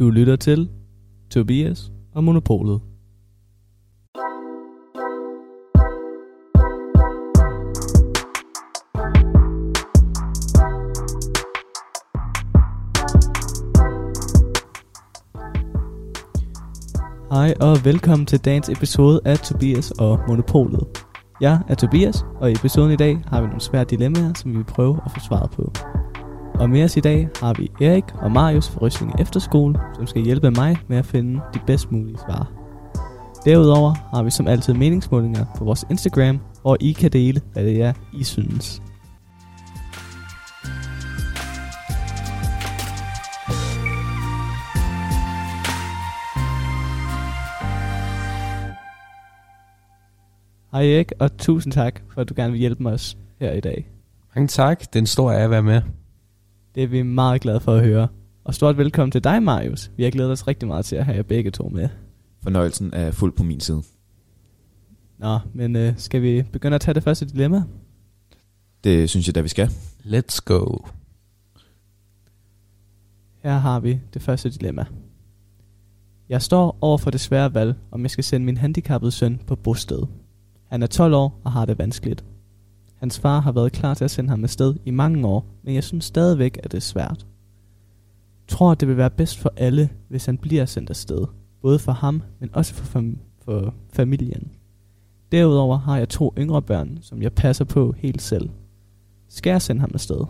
Du lytter til Tobias og Monopolet. Hej og velkommen til dagens episode af Tobias og Monopolet. Jeg er Tobias, og i episoden i dag har vi nogle svære dilemmaer, som vi vil prøve at få svaret på. Og med os i dag har vi Erik og Marius fra Ryslinge Efterskole, som skal hjælpe mig med at finde de bedst mulige svar. Derudover har vi som altid meningsmålinger på vores Instagram, hvor I kan dele, hvad det er, I synes. Hej Erik, og tusind tak for, at du gerne vil hjælpe os her i dag. Mange tak. Det er en stor ære at være med. Det er vi meget glade for at høre. Og stort velkommen til dig, Marius. Vi har glædet os rigtig meget til at have jer begge to med. Fornøjelsen er fuld på min side. Nå, men øh, skal vi begynde at tage det første dilemma? Det synes jeg da, vi skal. Let's go. Her har vi det første dilemma. Jeg står over for det svære valg, om jeg skal sende min handicappede søn på bosted. Han er 12 år og har det vanskeligt. Hans far har været klar til at sende ham afsted i mange år, men jeg synes stadigvæk, at det er svært. Tror, det vil være bedst for alle, hvis han bliver sendt afsted. Både for ham, men også for, fam- for familien. Derudover har jeg to yngre børn, som jeg passer på helt selv. Skal jeg sende ham afsted?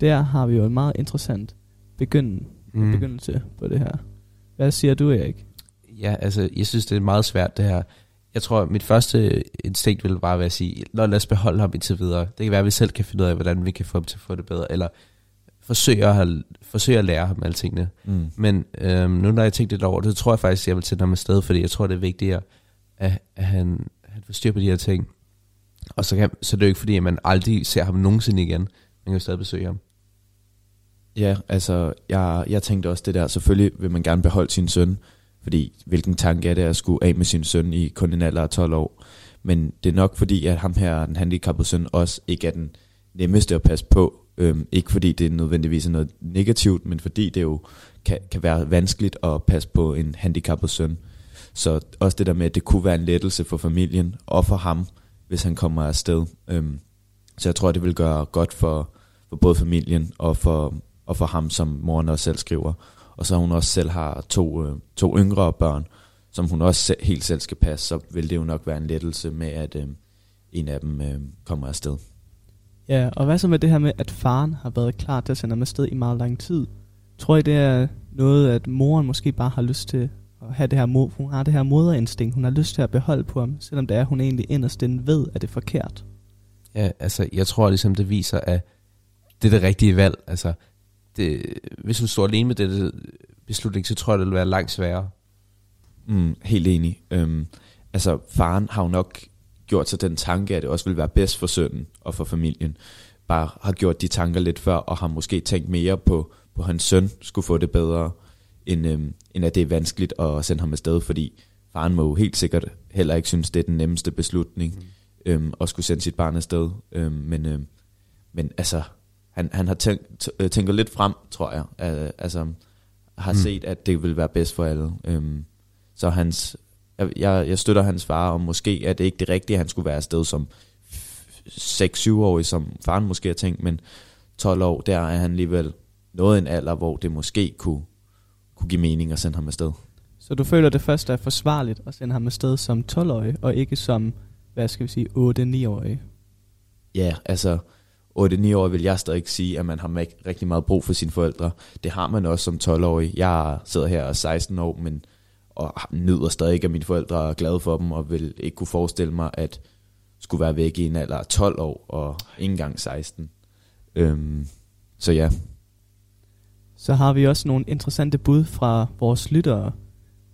Der har vi jo en meget interessant begynde, Mm. begyndelse på det her. Hvad siger du, Erik? Ja, altså, jeg synes, det er meget svært, det her. Jeg tror, mit første instinkt ville bare være at sige, Nå, lad os beholde ham indtil videre. Det kan være, at vi selv kan finde ud af, hvordan vi kan få ham til at få det bedre, eller forsøge at, have, forsøge at lære ham alle tingene. Mm. Men øhm, nu når jeg tænkt lidt over det, så tror jeg faktisk, at jeg vil sende ham afsted, fordi jeg tror, det er vigtigere, at, at han, han får styr på de her ting. Og så, kan, så er det jo ikke fordi, at man aldrig ser ham nogensinde igen. Man kan jo stadig besøge ham. Ja, altså, jeg, jeg tænkte også det der, selvfølgelig vil man gerne beholde sin søn, fordi hvilken tanke er det at skulle af med sin søn i kun en alder af 12 år. Men det er nok fordi, at ham her, den handicappede søn, også ikke er den nemmeste at passe på. Øhm, ikke fordi det nødvendigvis er noget negativt, men fordi det jo kan, kan være vanskeligt at passe på en handicappet søn. Så også det der med, at det kunne være en lettelse for familien og for ham, hvis han kommer afsted. Øhm, så jeg tror, det vil gøre godt for, for både familien og for, og for ham, som moren også selv skriver. Og så hun også selv har to, øh, to yngre børn, som hun også selv, helt selv skal passe, så vil det jo nok være en lettelse med, at øh, en af dem øh, kommer afsted. Ja, og hvad så med det her med, at faren har været klar til at sende ham afsted i meget lang tid? Tror I, det er noget, at moren måske bare har lyst til at have det her, mo- hun har det her moderinstinkt, hun har lyst til at beholde på ham, selvom det er, hun egentlig inderst inde ved, at det er forkert? Ja, altså, jeg tror ligesom, det viser, at det er det rigtige valg. Altså, det, hvis hun står alene med det beslutning, så tror jeg, det vil være langt sværere. Mm, helt enig. Øhm, altså, faren har jo nok gjort sig den tanke, at det også vil være bedst for sønnen og for familien. Bare har gjort de tanker lidt før, og har måske tænkt mere på, på hans søn skulle få det bedre, end, øhm, end at det er vanskeligt at sende ham afsted, fordi faren må jo helt sikkert heller ikke synes, det er den nemmeste beslutning, mm. øhm, at skulle sende sit barn afsted. Øhm, men, øhm, men altså, han, han har tænkt, t- tænker lidt frem, tror jeg. Uh, altså, har Mm. set, at det vil være bedst for alle. Øhm, så hans, jeg, jeg, støtter hans far, og måske er det ikke det rigtige, at han skulle være afsted som 6-7-årig, som faren måske har tænkt, men 12 år, der er han alligevel nået en alder, hvor det måske kunne, kunne give mening at sende ham afsted. Så du føler det først er forsvarligt at sende ham afsted som 12-årig, og ikke som, hvad skal vi sige, 8-9-årig? Ja, altså 8-9 år vil jeg stadig ikke sige, at man har rigtig meget brug for sine forældre. Det har man også som 12-årig. Jeg sidder her og er 16 år, men og nyder stadig ikke, at mine forældre er glade for dem, og vil ikke kunne forestille mig, at skulle være væk i en alder af 12 år, og ikke engang 16. Øhm, så ja, Så har vi også nogle interessante bud fra vores lyttere.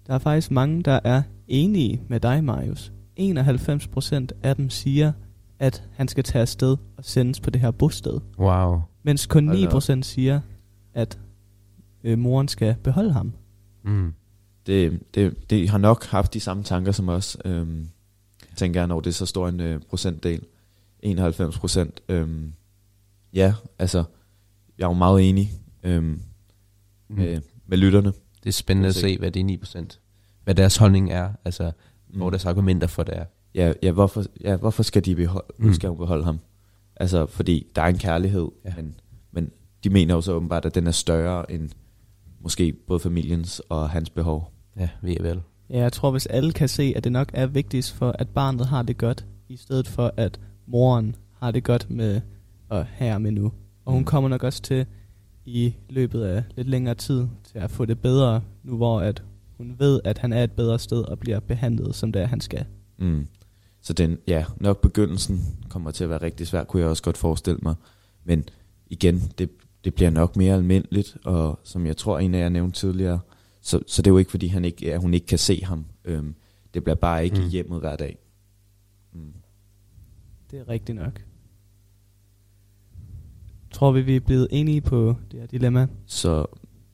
Der er faktisk mange, der er enige med dig, Marius. 91% af dem siger, at han skal tage afsted og sendes på det her bosted. Wow. Mens kun Hold da op. 9% siger, at øh, moren skal beholde ham. Mm. det, det, det har nok haft de samme tanker som os, øhm, tænker jeg, når det er så stor en øh, procentdel. 91 procent. Øhm, ja, altså, jeg er jo meget enig. Øhm, Mm. med, med lytterne. Det er spændende at se, hvad det er 9%. Hvad deres holdning er, altså mm. hvor deres argumenter for det er. Ja, ja, hvorfor, ja, hvorfor skal de beholde, Mm. skal hun beholde ham? Altså, fordi der er en kærlighed, Ja. men, men de mener jo så åbenbart, at den er større end måske både familiens og hans behov. Ja, vi er vel. Ja, jeg tror, hvis alle kan se, at det nok er vigtigst for, at barnet har det godt, i stedet for, at moren har det godt med at have med nu. Og hun Mm. kommer nok også til, i løbet af lidt længere tid, til at få det bedre, nu hvor at hun ved, at han er et bedre sted og bliver behandlet, som det er, han skal. Mm. Så den, ja, nok begyndelsen kommer til at være rigtig svær, kunne jeg også godt forestille mig. Men igen, det, det bliver nok mere almindeligt, og som jeg tror, en af jer nævnte tidligere, så, så det er jo ikke, fordi han ikke, at hun ikke kan se ham. Øhm, det bliver bare ikke Mm. mm. hjemmet hver dag. Mm. Det er rigtigt nok. Tror vi, vi er blevet enige på det her dilemma? Så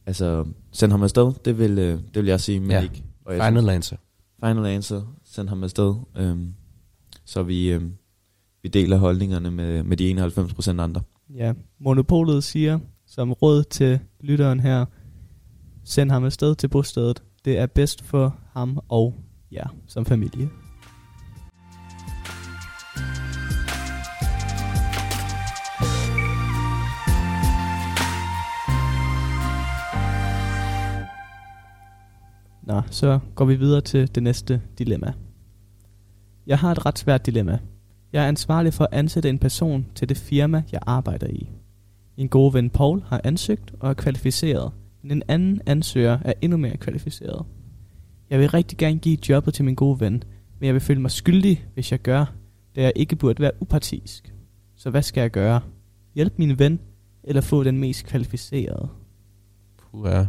altså, send ham afsted, det vil, øh, det vil jeg sige, men Ja. ikke. Og jeg Final answer. final answer, send ham afsted. Øhm, så vi, øh, vi deler holdningerne med, med de 91% andre. Ja, Monopolet siger som råd til lytteren her, send ham afsted til bostedet. Det er bedst for ham og jer som familie. Nå, så går vi videre til det næste dilemma. Jeg har et ret svært dilemma. Jeg er ansvarlig for at ansætte en person til det firma, jeg arbejder i. En god ven Paul har ansøgt og er kvalificeret, men en anden ansøger er endnu mere kvalificeret. Jeg vil rigtig gerne give jobbet til min gode ven, men jeg vil føle mig skyldig, hvis jeg gør, da jeg ikke burde være upartisk. Så hvad skal jeg gøre? Hjælp min ven, eller få den mest kvalificerede? Puh, ja.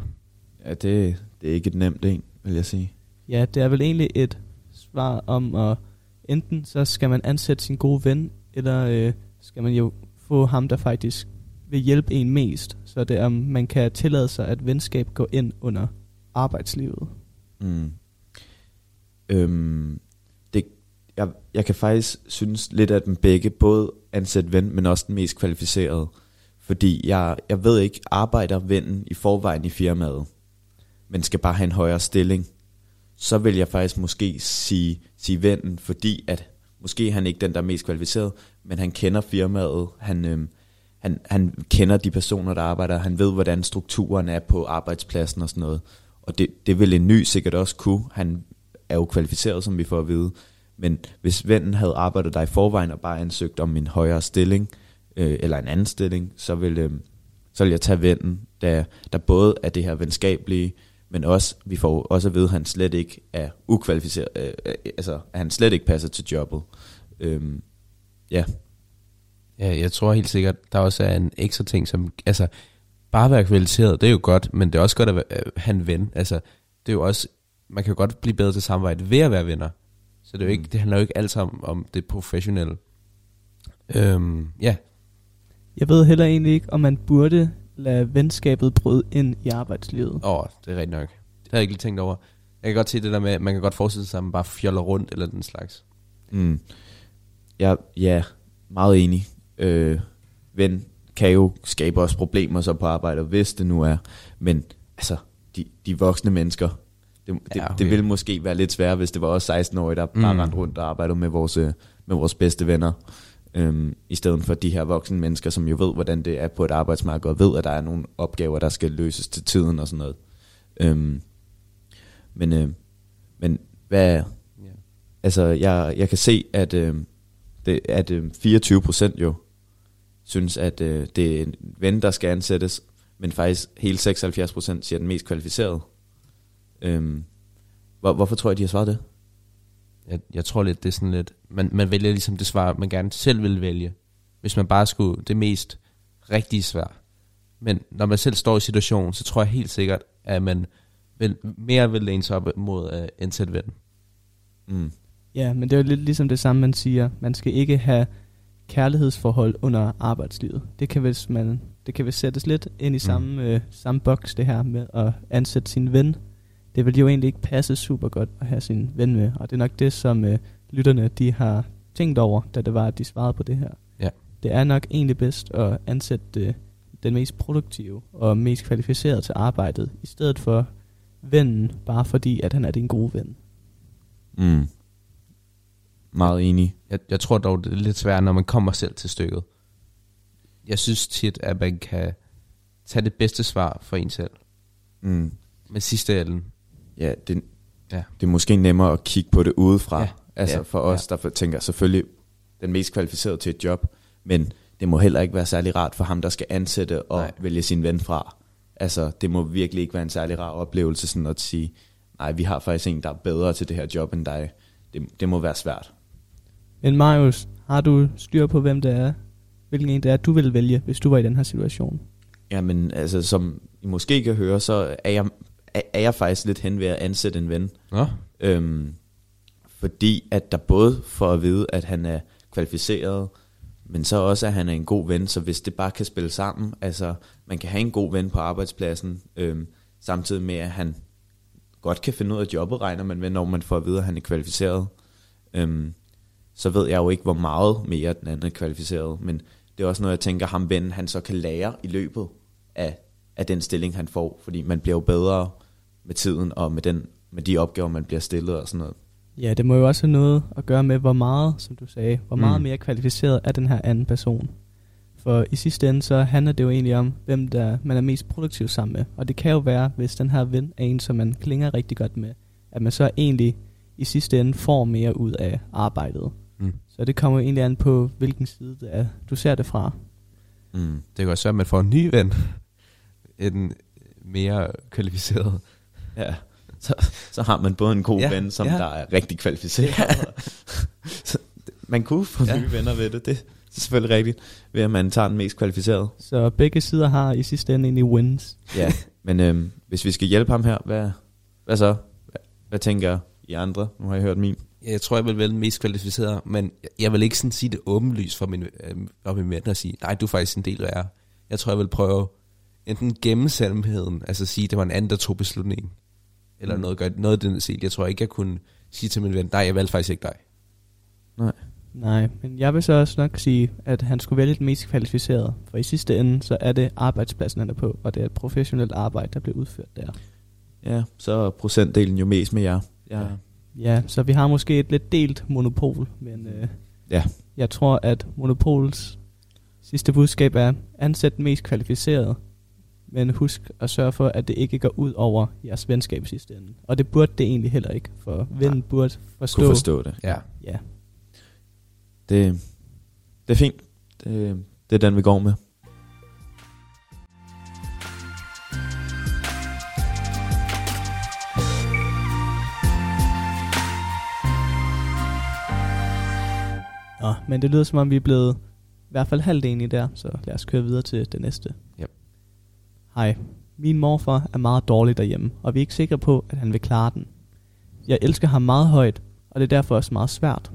Ja, det, det er ikke et nemt en, vil jeg sige. Ja, det er vel egentlig et svar om at enten så skal man ansætte sin gode ven, eller øh, skal man jo få ham, der faktisk vil hjælpe en mest. Så det er, om man kan tillade sig, at venskab går ind under arbejdslivet. Mm. Øhm, det, jeg, jeg kan faktisk synes lidt at dem begge, både ansæt ven, men også den mest kvalificerede. Fordi jeg, jeg ved ikke, arbejder vennen i forvejen i firmaet, men skal bare have en højere stilling, så vil jeg faktisk måske sige, sige vennen, fordi at måske han ikke den, der er mest kvalificeret, men han kender firmaet, han, øhm, han, han kender de personer, der arbejder, han ved, hvordan strukturen er på arbejdspladsen og sådan noget. Og det, det vil en ny sikkert også kunne. Han er jo kvalificeret, som vi får at vide. Men hvis vennen havde arbejdet der i forvejen og bare ansøgt om en højere stilling, øh, eller en anden stilling, så vil, øh, så vil jeg tage vennen, der, der både er det her venskabelige, men også, vi får også at vide, at han slet ikke er ukvalificeret, øh, øh, altså at han slet ikke passer til jobbet. Øhm, ja, Ja, jeg tror helt sikkert, der også er en ekstra ting, som, altså, bare at være kvalificeret, det er jo godt, men det er også godt at være, øh, have en ven. Altså, det er jo også, man kan jo godt blive bedre til samarbejde ved at være venner. Så det, er jo ikke, Mm. det handler jo ikke alt sammen om det professionelle. Øhm, ja, Jeg ved heller egentlig ikke, om man burde lade venskabet bryde ind i arbejdslivet. åh, det er rigtigt nok. Det har jeg ikke lige tænkt over. Jeg kan godt se det der med, at man kan godt forestille sig, at man bare fjoller rundt, eller den slags. Mm. Ja, ja, meget enig. Øh, ven kan jo skabe også problemer så på arbejde, hvis det nu er. Men altså, de, de voksne mennesker, det, det, Ja, okay. det ville måske være lidt sværere, hvis det var også 16-årige, der bare Mm. rendte rundt og arbejdede med vores, øh, med vores bedste venner. Øhm, I stedet for de her voksne mennesker, som jo ved, hvordan det er på et arbejdsmarked, og ved, at der er nogle opgaver, der skal løses til tiden og sådan noget. Øhm, men, øh, men hvad, Ja. Altså, jeg, jeg kan se, at, øh, det, at øh, 24 procent jo synes, at øh, det er en ven, der skal ansættes, men faktisk hele 76 procent siger den mest kvalificerede. Øhm, hvor, hvorfor tror jeg, de har svaret det? Jeg, jeg tror lidt, det er sådan lidt, man, man vælger ligesom det svar, man gerne selv vil vælge. Hvis man bare skulle det mest rigtige svar. Men når man selv står i situationen, så tror jeg helt sikkert, at man vil, mere vil læne sig op mod uh, indsætte ven. Mm. Ja, men det er jo lidt ligesom det samme, man siger. Man skal ikke have kærlighedsforhold under arbejdslivet. Det kan hvis man det kan vist sættes lidt ind i samme, øh, samme boks, det her med at ansætte sin ven. Det vil jo egentlig ikke passe super godt at have sin ven med, og det er nok det, som øh, lytterne de har tænkt over, da det var, at de svarede på det her. Ja. Det er nok egentlig bedst at ansætte øh, den mest produktive og mest kvalificerede til arbejdet, i stedet for vennen, bare fordi, at han er din gode ven. Mm. Meget enig. Jeg, jeg tror dog, det er lidt svært, når man kommer selv til stykket. Jeg synes tit, at man kan tage det bedste svar for en selv. Mm. Men sidste enden, Ja, det, Ja. det er måske nemmere at kigge på det udefra. Ja. Altså Ja. for os, der tænker selvfølgelig den mest kvalificerede til et job, men det må heller ikke være særlig rart for ham, der skal ansætte og Nej. vælge sin ven fra. Altså, det må virkelig ikke være en særlig rar oplevelse sådan at sige, nej, vi har faktisk en, der er bedre til det her job end dig. Det, det må være svært. Men Marius, har du styr på, hvem det er, hvilken en det er, du ville vælge, hvis du var i den her situation? Jamen, altså, som I måske kan høre, så er jeg, er, jeg faktisk lidt hen ved at ansætte en ven. Nå, Øhm, fordi at der både får at vide, at han er kvalificeret, men så også, at han er en god ven, så hvis det bare kan spille sammen, altså man kan have en god ven på arbejdspladsen, øhm, samtidig med, at han godt kan finde ud af jobbet, regner man med, når man får at vide, at han er kvalificeret. Øhm, så ved jeg jo ikke, hvor meget mere den anden er kvalificeret, men det er også noget, jeg tænker, ham ven, han så kan lære i løbet af, af den stilling, han får, fordi man bliver jo bedre med tiden og med, den, med de opgaver, man bliver stillet og sådan noget. Ja, det må jo også have noget at gøre med, hvor meget, som du sagde, hvor meget Mm. mere kvalificeret er den her anden person. For i sidste ende, så handler det jo egentlig om, hvem der man er mest produktiv sammen med. Og det kan jo være, hvis den her ven er en, som man klinger rigtig godt med, at man så egentlig i sidste ende får mere ud af arbejdet. mm. Så det kommer jo egentlig an på, hvilken side det er, du ser det fra. Mm. det kan også være, at man får en ny ven. En mere kvalificeret. Ja. Så, så har man både en god Ja, ja, ven, som ja. ja. der er rigtig kvalificeret. så, man kunne få Ja. ja. nye venner ved det. Det er selvfølgelig rigtigt, ved at man tager den mest kvalificerede. Så begge sider har i sidste ende egentlig wins. Ja, men øhm, hvis vi skal hjælpe ham her, hvad, hvad så? Hvad, hvad tænker I andre? Nu har jeg hørt min. Jeg tror, jeg vil vælge den mest kvalificerede, men jeg vil ikke sådan sige det åbenlyst for min, øh, for min ven og sige, nej, du er faktisk en del værre. Jeg tror, jeg vil prøve enten gemme altså sige, at det var en anden, der tog beslutningen, eller Mm. noget, gør, noget af den stil. Jeg tror ikke, jeg kunne sige til min ven, nej, jeg valgte faktisk ikke dig. Nej. Nej, men jeg vil så også nok sige, at han skulle vælge den mest kvalificerede. For i sidste ende, så er det arbejdspladsen, han er på, og det er et professionelt arbejde, der bliver udført der. Ja, så er procentdelen jo mest med jer. Ja. Ja, så vi har måske et lidt delt monopol, men øh, Ja. jeg tror, at monopols sidste budskab er, ansæt den mest kvalificerede, men husk at sørge for, at det ikke går ud over jeres venskab i sidste ende. Og det burde det egentlig heller ikke, for vennen burde forstå. Kunne forstå det. Ja. Ja. Det, det er fint. Det, det er den, vi går med. Nå, men det lyder som om, vi er blevet i hvert fald halvt enige der, så lad os køre videre til det næste. Hej. Min morfar er meget dårlig derhjemme, og vi er ikke sikre på, at han vil klare den. Jeg elsker ham meget højt, og det er derfor også meget svært.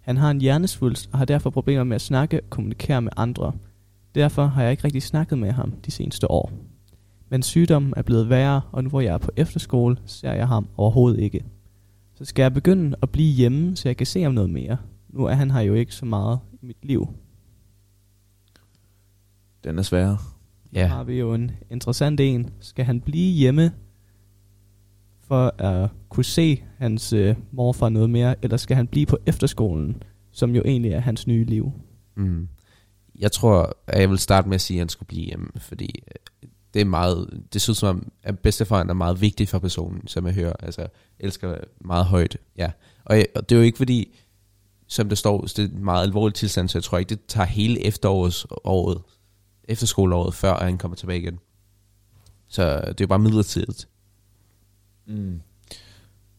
Han har en hjernesvulst og har derfor problemer med at snakke og kommunikere med andre. Derfor har jeg ikke rigtig snakket med ham de seneste år. Men sygdommen er blevet værre, og nu hvor jeg er på efterskole, ser jeg ham overhovedet ikke. Så skal jeg begynde at blive hjemme, så jeg kan se ham noget mere. Nu er han her jo ikke så meget i mit liv. Den er sværere. Ja. Ja. har vi jo en interessant en. Skal han blive hjemme for at kunne se hans øh, morfar noget mere, eller skal han blive på efterskolen, som jo egentlig er hans nye liv? Mm. Jeg tror, at jeg vil starte med at sige, at han skulle blive hjemme, fordi øh, det er meget, det synes som om, at bedstefaren er meget vigtig for personen, som jeg hører, altså elsker meget højt, ja. Og, og det er jo ikke fordi, som der står, det er en meget alvorlig tilstand, så jeg tror ikke, det tager hele efteråret, efterskoleåret, før han kommer tilbage igen. Så det er jo bare midlertidigt, Mm.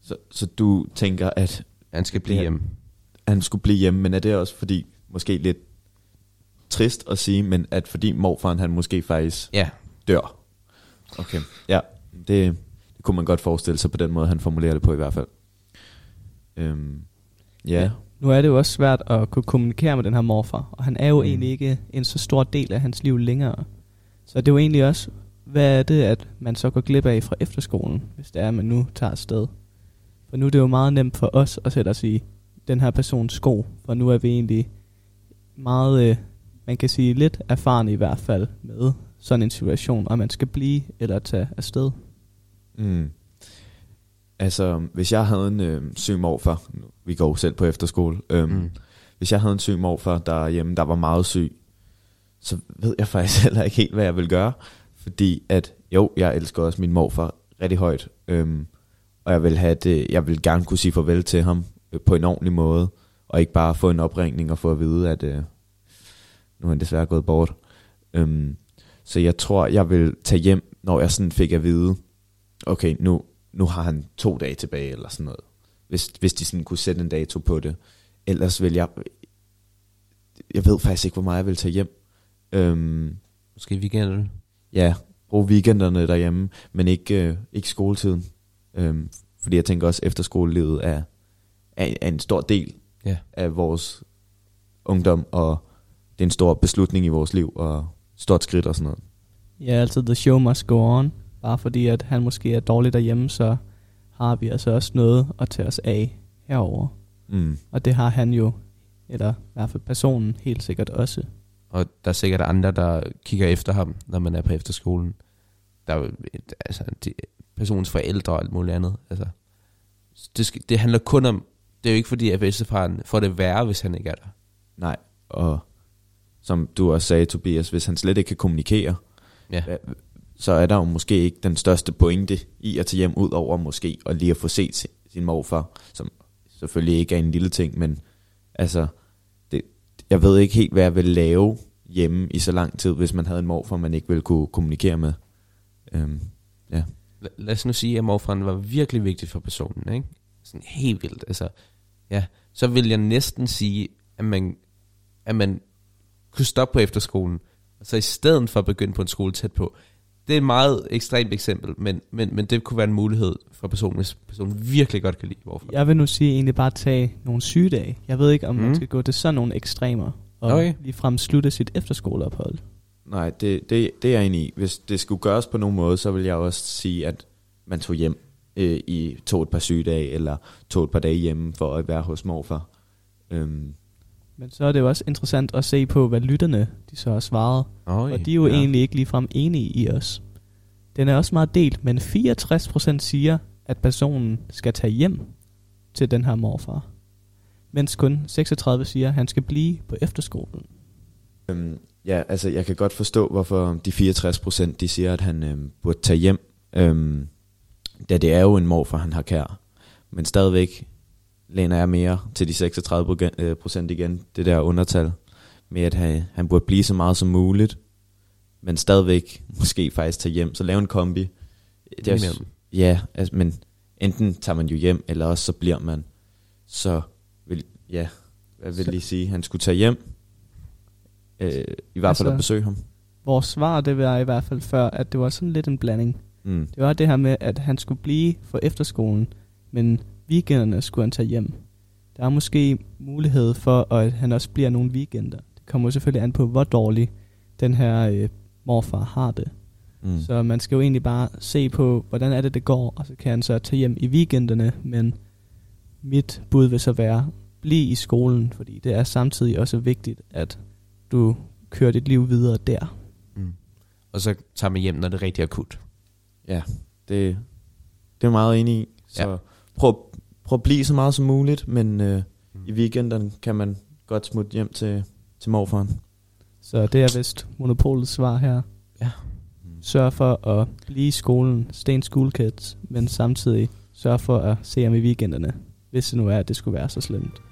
Så, så du tænker, at han skal blive hjemme. han skulle blive hjemme, men er det også fordi, måske lidt trist at sige, men at fordi morfaren han måske faktisk Ja, dør. Okay. Ja, det, det kunne man godt forestille sig på den måde, han formulerer det på i hvert fald. Øhm, ja. Ja. Nu er det jo også svært at kunne kommunikere med den her morfar, og han er jo Mm. egentlig ikke en så stor del af hans liv længere. Så det er jo egentlig også, hvad er det, at man så går glip af fra efterskolen, hvis det er, at man nu tager afsted. For nu er det jo meget nemt for os at sætte os i den her persons sko, for nu er vi egentlig meget, øh, man kan sige lidt erfaren i hvert fald med sådan en situation, om man skal blive eller tage afsted. Mm. Altså, hvis jeg havde en øh, syg morfar, vi går selv på efterskole, øhm, mm. hvis jeg havde en syg morfar derhjemme, der var meget syg, så ved jeg faktisk heller ikke helt, hvad jeg vil gøre. Fordi at, jo, jeg elsker også min morfar rigtig højt, øhm, og jeg vil, have det, jeg vil gerne kunne sige farvel til ham øh, på en ordentlig måde, og ikke bare få en opringning og få at vide, at øh, nu er han desværre gået bort. Øhm, så jeg tror, jeg vil tage hjem, når jeg sådan fik at vide, okay, nu, nu har han to dage tilbage, eller sådan noget. Hvis, hvis de sådan kunne sætte en dato på det. Ellers vil jeg... Jeg ved faktisk ikke, hvor meget jeg vil tage hjem. Øhm, Måske weekenden. ja, bruge weekenderne derhjemme, men ikke, øh, ikke skoletiden. Øhm, fordi jeg tænker også, efter skolelivet er, er, er en stor del Ja. af vores ungdom, og det er en stor beslutning i vores liv, og stort skridt og sådan noget. Ja, altså the show must go on. Bare fordi, at han måske er dårlig derhjemme, så har vi altså også noget at tage os af herover. Mm. Og det har han jo, eller i hvert fald personen, helt sikkert også. Og der er sikkert andre, der kigger efter ham, når man er på efterskolen. Der er altså, de, personens forældre og alt muligt andet. Altså, det, skal, det handler kun om, det er jo ikke fordi, at bedstefaren får det værre, hvis han ikke er der. Nej, og som du også sagde, Tobias, hvis han slet ikke kan kommunikere, Ja. Så er der jo måske ikke den største pointe i at tage hjem ud over måske og lige at få set sin, morfar, som selvfølgelig ikke er en lille ting, men altså, det, jeg ved ikke helt, hvad jeg vil lave hjemme i så lang tid, hvis man havde en morfar, man ikke ville kunne kommunikere med. Øhm, ja. Lad os nu sige, at morfaren var virkelig vigtig for personen, ikke? Sådan helt vildt, altså. Ja, så vil jeg næsten sige, at man, at man kunne stoppe på efterskolen, og så i stedet for at begynde på en skole tæt på. Det er et meget ekstremt eksempel, men, men, men det kunne være en mulighed for personen, hvis personen virkelig godt kan lide morfar. Jeg vil nu sige egentlig bare tage nogle sygedage. Jeg ved ikke, om mm. man Mm. skal gå til sådan nogle ekstremer, og Okay. ligefrem slutte sit efterskoleophold. Nej, det, det, det er jeg enig i. Hvis det skulle gøres på nogen måde, så vil jeg også sige, at man tog hjem øh, i tog et par sygedage, eller tog et par dage hjemme for at være hos morfar. Øhm, Men så er det jo også interessant at se på, hvad lytterne de så har svaret. Oj, Og de er jo ja. egentlig ikke ligefrem enige i os. Den er også meget delt, men 64% siger, at personen skal tage hjem til den her morfar. Mens kun 36 siger, at han skal blive på efterskolen. øhm, ja, altså jeg kan godt forstå, hvorfor de 64 procent, de siger, at han øhm, burde tage hjem. Øhm, da det er jo en morfar, han har kær. Men stadigvæk læner jeg mere til de 36 øh, procent igen, det der undertal, med at han, han burde blive så meget som muligt, men stadigvæk måske faktisk tage hjem, så lave en kombi. Det er, Indimellem. ja, altså, men enten tager man jo hjem, eller også så bliver man. Så vil, ja, hvad vil Så- lige sige? Han skulle tage hjem, øh, i hvert fald Altså- at besøge ham. Vores svar, det var i hvert fald før, at det var sådan lidt en blanding. Mm. Det var det her med, at han skulle blive for efterskolen, men weekenderne skulle han tage hjem. Der er måske mulighed for, at han også bliver nogle weekender. Det kommer selvfølgelig an på, hvor dårlig den her øh, morfar har det. Mm. Så man skal jo egentlig bare se på, hvordan er det, det går, og så kan han så tage hjem i weekenderne, men mit bud vil så være, bliv i skolen, fordi det er samtidig også vigtigt, at du kører dit liv videre der. Mm. Og så tager man hjem, når det er rigtig akut. Ja, det, det er meget enig i. Så Ja. ja. prøv, prøv at blive så meget som muligt, men øh, Mm. i weekenderne kan man godt smutte hjem til, til morfaren. Så det er vist monopolets svar her. Ja. Sørg for at blive i skolen, stay in school kids, men samtidig sørg for at se ham i weekenderne, hvis det nu er, at det skulle være så slemt.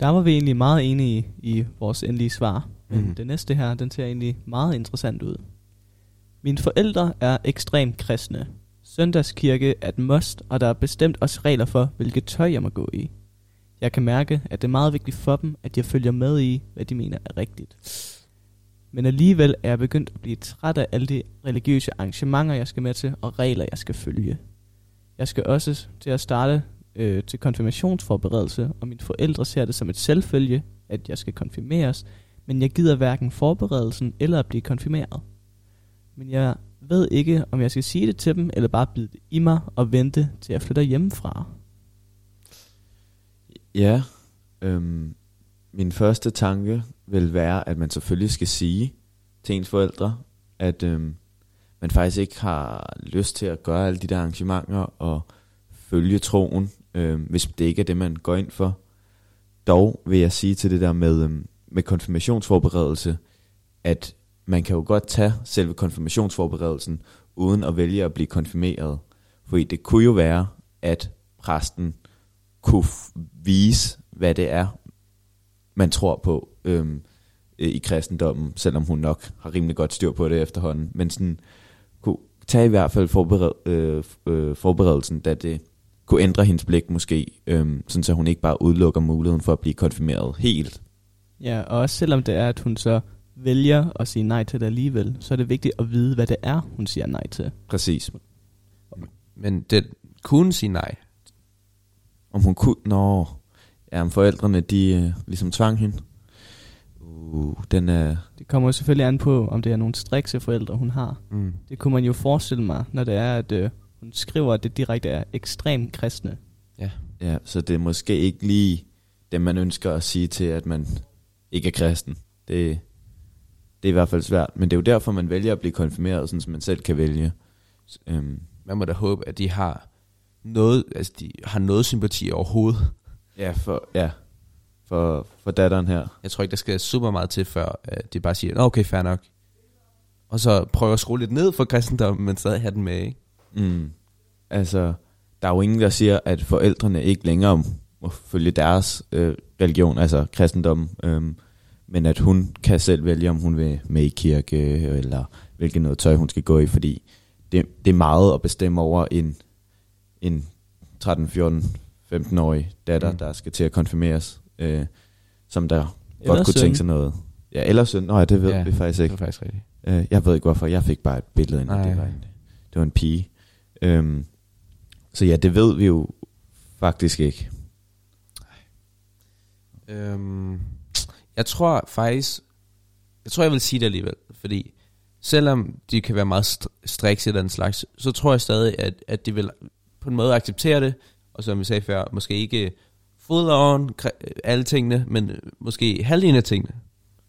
Der var vi egentlig meget enige i vores endelige svar. Men Mhm. det næste her, den ser egentlig meget interessant ud. Mine forældre er ekstremt kristne. Søndagskirke er et must, og der er bestemt også regler for, hvilket tøj jeg må gå i. Jeg kan mærke, at det er meget vigtigt for dem, at jeg følger med i, hvad de mener er rigtigt. Men alligevel er jeg begyndt at blive træt af alle de religiøse arrangementer, jeg skal med til, og regler, jeg skal følge. Jeg skal også til at starte øh, til konfirmationsforberedelse, og mine forældre ser det som et selvfølge, at jeg skal konfirmeres, men jeg gider hverken forberedelsen eller at blive konfirmeret. Men jeg ved ikke, om jeg skal sige det til dem, eller bare bide det i mig og vente til jeg flytter hjemmefra. Ja, øhm, min første tanke vil være, at man selvfølgelig skal sige til ens forældre, at øhm, man faktisk ikke har lyst til at gøre alle de der arrangementer og følge troen, øhm, hvis det ikke er det, man går ind for. Dog vil jeg sige til det der med, øh, med konfirmationsforberedelse, at man kan jo godt tage selve konfirmationsforberedelsen, uden at vælge at blive konfirmeret. Fordi det kunne jo være, at præsten kunne vise, hvad det er, man tror på øhm, i kristendommen, selvom hun nok har rimelig godt styr på det efterhånden. Men sådan, kunne tage i hvert fald forbered, øh, øh, forberedelsen, da det kunne ændre hendes blik måske, øhm, sådan så hun ikke bare udelukker muligheden for at blive konfirmeret helt. Ja, og også selvom det er, at hun så vælger at sige nej til det alligevel, så er det vigtigt at vide, hvad det er, hun siger nej til. Præcis. Men det kunne sige nej. Om hun kunne... Nå, ja, om forældrene, de øh, ligesom tvang hende. Uh, den er... Det kommer jo selvfølgelig an på, om det er nogle strikse forældre, hun har. Mm. Det kunne man jo forestille mig, når det er, at øh, hun skriver, at det direkte er ekstremt kristne. Ja, så det er måske ikke lige det, man ønsker at sige til, at man ikke er kristen. Det, det er i hvert fald svært. Men det er jo derfor, man vælger at blive konfirmeret, sådan som man selv kan vælge. S- Øhm, Man må da håbe, at de har noget, altså de har noget sympati overhovedet. ja, for, ja, for, for datteren her. Jeg tror ikke, der skal super meget til, før at de bare siger, "Nå, okay, fair nok. Og så prøver at skrue lidt ned for kristendommen, men stadig have den med, ikke? Mm. Altså, der er jo ingen, der siger, at forældrene ikke længere må følge deres øh, religion, altså kristendommen, øhm, men at hun kan selv vælge, om hun vil med i kirke, eller hvilket noget tøj hun skal gå i, fordi det, det er meget at bestemme over en, en 13, 14, 15-årig datter, Mm. der skal til at konfirmeres, øh, som der Eller godt kunne søn. tænke sig noget. Ja, eller søn. Nå ja, det ved Ja, vi faktisk Det ikke. er faktisk rigtigt. Øh, jeg ved ikke hvorfor, jeg fik bare et billede ind, det var en, det var en pige. Øhm, så ja, det ved vi jo faktisk ikke. Øhm, jeg tror faktisk, jeg tror jeg vil sige det alligevel, fordi selvom de kan være meget st- striks i den slags, så tror jeg stadig, at, at de vil på en måde acceptere det, og som vi sagde før, måske ikke full on alle tingene, men måske halvdelen af tingene.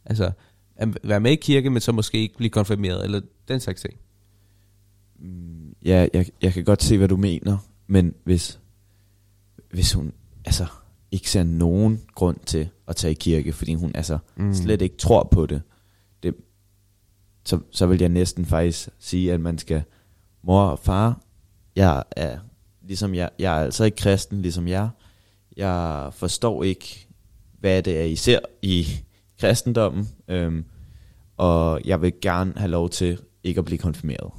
Altså, at være med i kirke, men så måske ikke blive konfirmeret, eller den slags ting. Mm, Ja, jeg, jeg kan godt se, hvad du mener, men hvis, hvis hun altså ikke ser nogen grund til at tage i kirke, fordi hun altså Mm. slet ikke tror på det, det så, så vil jeg næsten faktisk sige, at man skal, mor og far, jeg er ligesom jeg, jeg er altså ikke kristen ligesom jer. Jeg forstår ikke, hvad det er, I ser i kristendommen, øhm, og jeg vil gerne have lov til ikke at blive konfirmeret,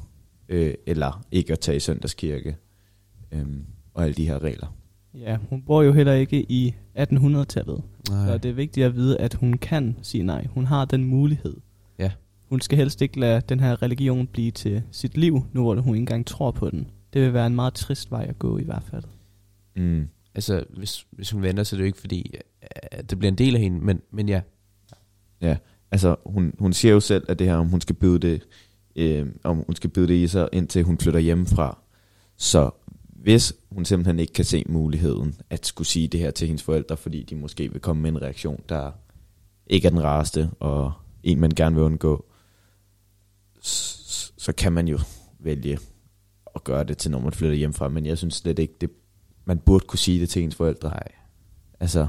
øh, eller ikke at tage i søndagskirke, øhm, og alle de her regler. Ja, hun bor jo heller ikke i 1800-tallet. Nej. Så det er vigtigt at vide, at hun kan sige nej. Hun har den mulighed. Ja. Hun skal helst ikke lade den her religion blive til sit liv, nu hvor hun ikke engang tror på den. Det vil være en meget trist vej at gå i hvert fald. Mm. Altså, hvis, hvis hun venter, så er det jo ikke fordi, at det bliver en del af hende, men, men ja. Altså, hun, hun siger jo selv, at det her, om hun skal byde det, øh, om hun skal byde det i sig, indtil hun flytter hjemmefra. Så hvis hun simpelthen ikke kan se muligheden at skulle sige det her til hendes forældre, fordi de måske vil komme med en reaktion, der ikke er den rareste, og en, man gerne vil undgå, så kan man jo vælge at gøre det til, når man flytter hjemmefra. Men jeg synes slet ikke, det, man burde kunne sige det til ens forældre. Nej. Altså.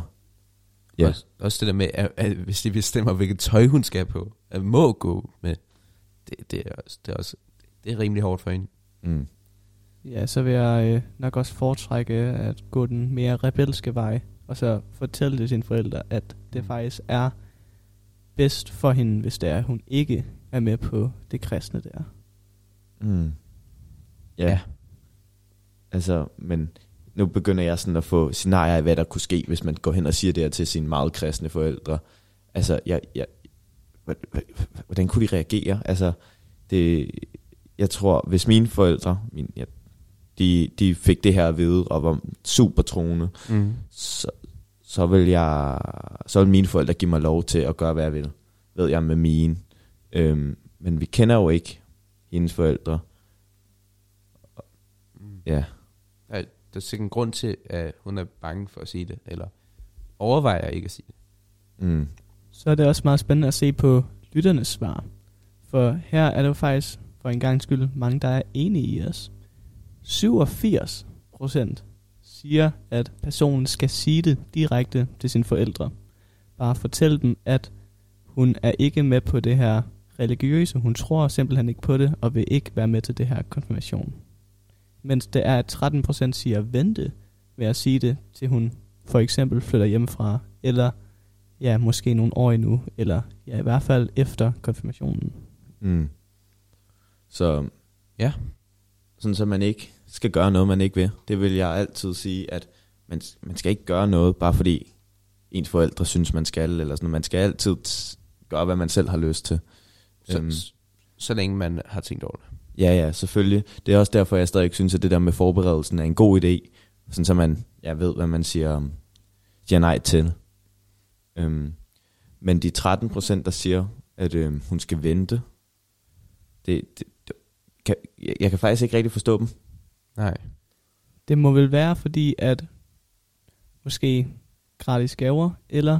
Ja. Også, også det der med, at, at hvis de bestemmer, hvilket tøj hun skal på, at må gå med, det, det, er også, det, er også, det er rimelig hårdt for hende. mm, Ja, så vil jeg øh, nok også foretrække at gå den mere rebelske vej, og så fortælle det til sine forældre, at det Mm. faktisk er bedst for hende, hvis det er, at hun ikke er med på det kristne der. mm. Ja. Ja. Altså, men nu begynder jeg sådan at få scenarier af, hvad der kunne ske, hvis man går hen og siger det her til sine meget kristne forældre. Altså, jeg, jeg, hvordan kunne de reagere? Altså, det, jeg tror, hvis mine forældre, min, ja, de, de fik det her at vide, og var super troende, Mm. så, så vil jeg, så vil mine forældre give mig lov til at gøre, hvad jeg vil. Ved jeg med mine. Øhm, men vi kender jo ikke hendes forældre. Mm. Ja, Der, der er sikkert en grund til, at hun er bange for at sige det, eller overvejer ikke at sige det. mm. Så er det også meget spændende at se på lytternes svar. For her er der jo faktisk for en gang skyld mange, der er enige i os. 87 procent siger, at personen skal sige det direkte til sine forældre. Bare fortæl dem, at hun er ikke med på det her religiøse. Hun tror simpelthen ikke på det, og vil ikke være med til det her konfirmation. Mens det er, at 13% siger vente ved at sige det, til hun for eksempel flytter hjemmefra, eller ja, måske nogle år endnu, eller ja, i hvert fald efter konfirmationen. Mm. Så Ja. sådan så man ikke skal gøre noget, man ikke vil. Det vil jeg altid sige, at man, man skal ikke gøre noget, bare fordi ens forældre synes, man skal, eller sådan. Man skal altid gøre, hvad man selv har lyst til. Så, Øhm. så, så længe man har tænkt over det. Ja, ja, selvfølgelig. Det er også derfor, jeg stadig synes, at det der med forberedelsen er en god idé. Sådan så man ja, ved, hvad man siger, siger nej til. Øhm, men de 13 procent, der siger, at øhm, hun skal vente, det, det, det kan, jeg, jeg kan faktisk ikke rigtig forstå dem. Nej. Det må vel være fordi, at måske gratis gaver, eller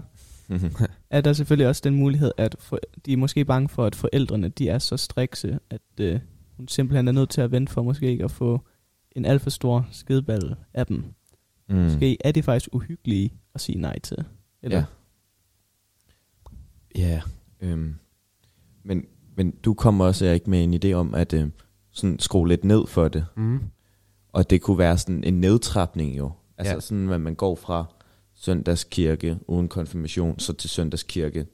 er der selvfølgelig også den mulighed, at for, de er måske bange for, at forældrene de er så strikse, at øh, hun simpelthen er nødt til at vente for måske ikke at få en alt for stor skideball af dem. mm. Måske er de faktisk uhyggelige at sige nej til. Eller? Ja. Ja, øhm, men, men du kommer også ikke med en idé om, at øhm, sådan skrue lidt ned for det. Mm. Og det kunne være sådan en nedtrapning jo. Altså Ja. sådan, at man går fra søndagskirke uden konfirmation, så til søndagskirke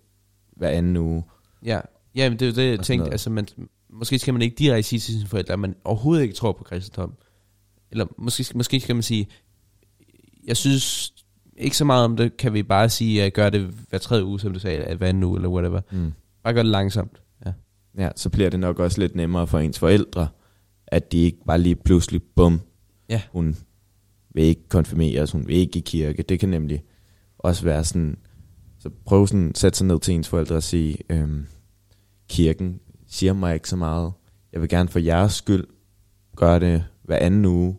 hver anden uge. Ja, ja men det er jo det, jeg tænkte. Altså, man, måske skal man ikke direkte sige til sine forældre, at man overhovedet ikke tror på kristendom. Eller måske, måske skal man sige, jeg synes ikke så meget om det, kan vi bare sige, at gøre det hver tredje uge, som du sagde, at hver anden uge, eller whatever. Mm. Bare gør det langsomt. Ja. Ja, så bliver det nok også lidt nemmere for ens forældre, at de ikke bare lige pludselig, bum, Ja. hun vil ikke konfirmeres, hun vil ikke i kirke. Det kan nemlig også være sådan, så prøv sådan sætte sig ned til ens forældre og sige, øhm, kirken siger mig ikke så meget. Jeg vil gerne for jeres skyld gøre det hver anden uge,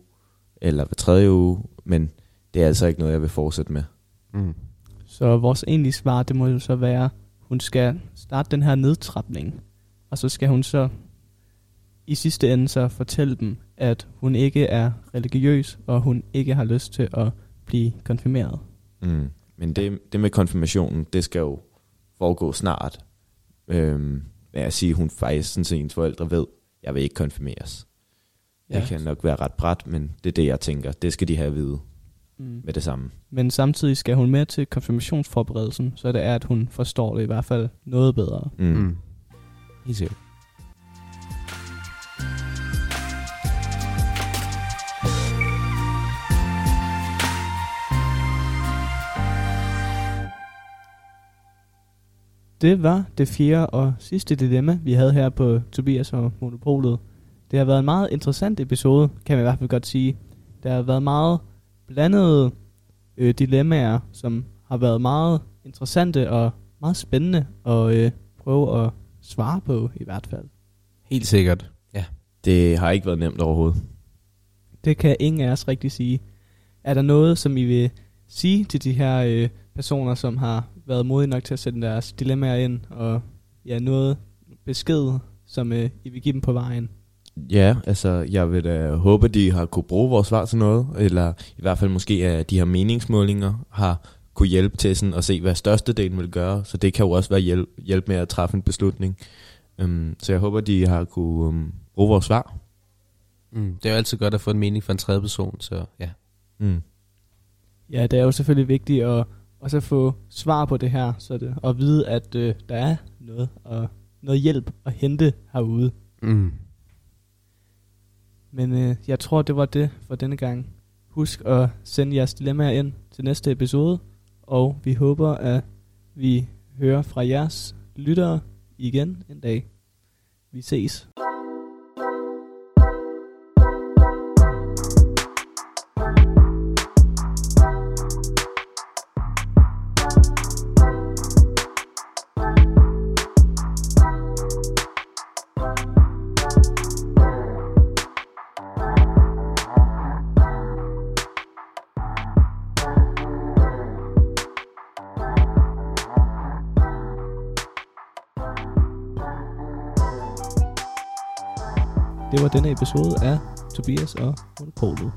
eller hver tredje uge, men det er altså ikke noget, jeg vil fortsætte med. Mm. Så vores egentlige svar, det må jo så være, hun skal starte den her nedtrapning, og så skal hun så i sidste ende så fortælle dem, at hun ikke er religiøs, og hun ikke har lyst til at blive konfirmeret. Mm. Men det, det med konfirmationen, det skal jo foregå snart. Øhm, med at sige, at hun faktisk sådan set ens forældre ved, jeg vil ikke konfirmeres. Ja. Det kan nok være ret bræt, men det er det, jeg tænker. Det skal de have at vide Mm. med det samme. Men samtidig skal hun med til konfirmationsforberedelsen, så det er, at hun forstår det i hvert fald noget bedre. Mm. Mm. Helt sikkert. Det var det fjerde og sidste dilemma, vi havde her på Tobias og Monopolet. Det har været en meget interessant episode, kan man i hvert fald godt sige. Der har været meget blandede øh, dilemmaer, som har været meget interessante og meget spændende at øh, prøve at svare på i hvert fald. Helt sikkert. Ja. Det har ikke været nemt overhovedet. Det kan ingen af os rigtig sige. Er der noget, som I vil sige til de her øh, personer, som har været modige nok til at sætte deres dilemmaer ind, og ja, noget besked, som øh, I vil give dem på vejen? Ja, altså jeg vil da håbe, de har kunne bruge vores svar til noget, eller i hvert fald måske, at de her meningsmålinger har kunne hjælpe til sådan at se, hvad størstedelen vil gøre, så det kan jo også være hjælp, hjælp med at træffe en beslutning. Um, så jeg håber, de har kunne um, bruge vores svar. Mm. Det er jo altid godt at få en mening fra en tredje person, så ja. Mm. Ja, det er jo selvfølgelig vigtigt at også få svar på det her, så det, og vide, at øh, der er noget, og noget hjælp at hente herude. Mm. Men øh, jeg tror, det var det for denne gang. Husk at sende jeres dilemmaer ind til næste episode, og vi håber, at vi hører fra jeres lyttere igen en dag. Vi ses. Denne episode af Tobias og Monopolet.